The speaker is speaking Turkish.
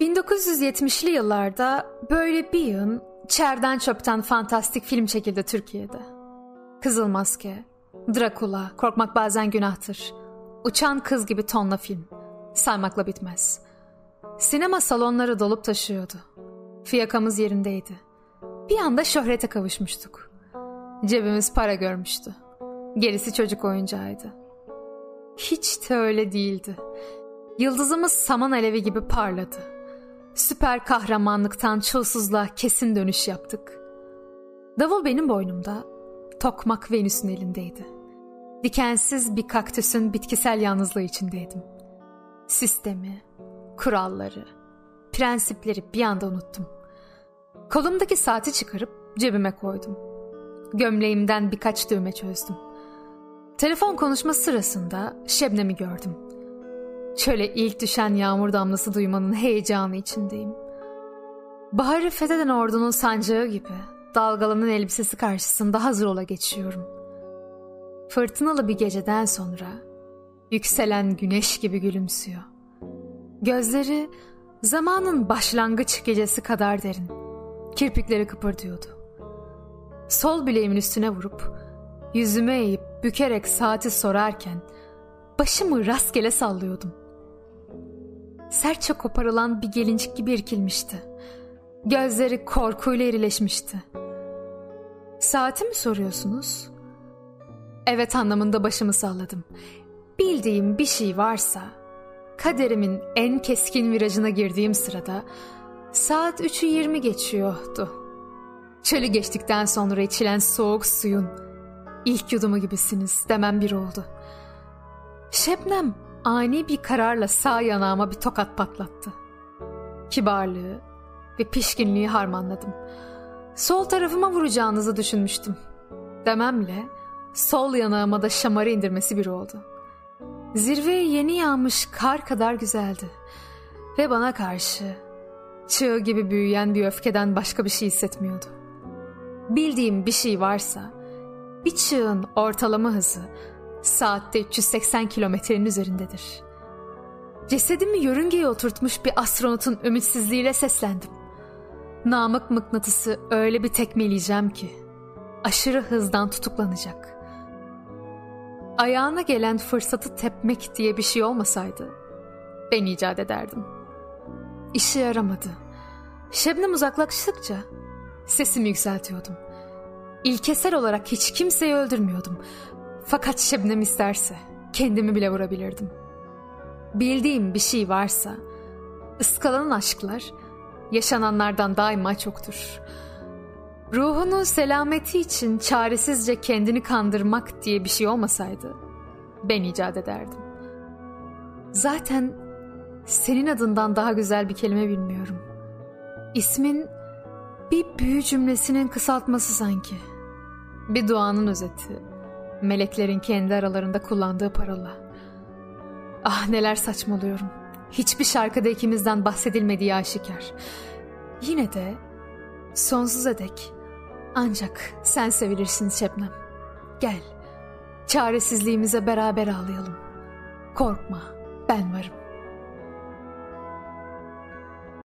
1970'li yıllarda böyle bir yığın çerden çöpten fantastik film çekildi Türkiye'de. Kızıl Maske, Drakula, Korkmak Bazen Günahtır, Uçan Kız gibi tonla film. Saymakla bitmez. Sinema salonları dolup taşıyordu. Fiyakamız yerindeydi. Bir anda şöhrete kavuşmuştuk. Cebimiz para görmüştü. Gerisi çocuk oyuncağıydı. Hiç de öyle değildi. Yıldızımız saman alevi gibi parladı. Süper kahramanlıktan çulsuzluğa kesin dönüş yaptık. Davul benim boynumda, tokmak Venüs'ün elindeydi. Dikensiz bir kaktüsün bitkisel yalnızlığı içindeydim. Sistemi, kuralları, prensipleri bir anda unuttum. Kolumdaki saati çıkarıp cebime koydum. Gömleğimden birkaç düğme çözdüm. Telefon konuşma sırasında Şebnem'i gördüm. Çöle ilk düşen yağmur damlası duymanın heyecanı içindeyim. Baharı fetheden ordunun sancağı gibi dalgalanan elbisesi karşısında hazır ola geçiyorum. Fırtınalı bir geceden sonra yükselen güneş gibi gülümsüyor. Gözleri zamanın başlangıç gecesi kadar derin. Kirpikleri kıpırdıyordu. Sol bileğimin üstüne vurup yüzüme eğip bükerek saati sorarken başımı rastgele sallıyordum. Sertçe koparılan bir gelincik gibi irkilmişti. Gözleri korkuyla erileşmişti. Saati mi soruyorsunuz? Evet anlamında başımı salladım. Bildiğim bir şey varsa kaderimin en keskin virajına girdiğim sırada saat 3'ü 20 geçiyordu. Çölü geçtikten sonra içilen soğuk suyun ilk yudumu gibisiniz demem bir oldu. Şebnem ani bir kararla sağ yanağıma bir tokat patlattı. Kibarlığı ve pişkinliği harmanladım. Sol tarafıma vuracağınızı düşünmüştüm. Dememle sol yanağıma da şamarı indirmesi bir oldu. Zirveye yeni yağmış kar kadar güzeldi. Ve bana karşı çığ gibi büyüyen bir öfkeden başka bir şey hissetmiyordu. Bildiğim bir şey varsa bir çığın ortalama hızı saatte 380 kilometrenin üzerindedir. Cesedimi yörüngeye oturtmuş bir astronotun ümitsizliğiyle seslendim. Namık mıknatısı öyle bir tekmeleyeceğim ki aşırı hızdan tutuklanacak. Ayağına gelen fırsatı tepmek diye bir şey olmasaydı ben icat ederdim. İşe yaramadı. Şebnem uzaklaştıkça sesimi yükseltiyordum. İlkesel olarak hiç kimseyi öldürmüyordum. Fakat Şebnem isterse kendimi bile vurabilirdim. Bildiğim bir şey varsa ıskalanan aşklar yaşananlardan daima çoktur. Ruhunun selameti için çaresizce kendini kandırmak diye bir şey olmasaydı ben icat ederdim. Zaten senin adından daha güzel bir kelime bilmiyorum. İsmin bir büyü cümlesinin kısaltması sanki. Bir duanın özeti. Meleklerin kendi aralarında kullandığı parola. Ah neler saçmalıyorum. Hiçbir şarkıda ikimizden bahsedilmediği aşikar. Yine de sonsuza dek ancak sen sevilirsin Şebnem. Gel, çaresizliğimize beraber ağlayalım. Korkma, ben varım.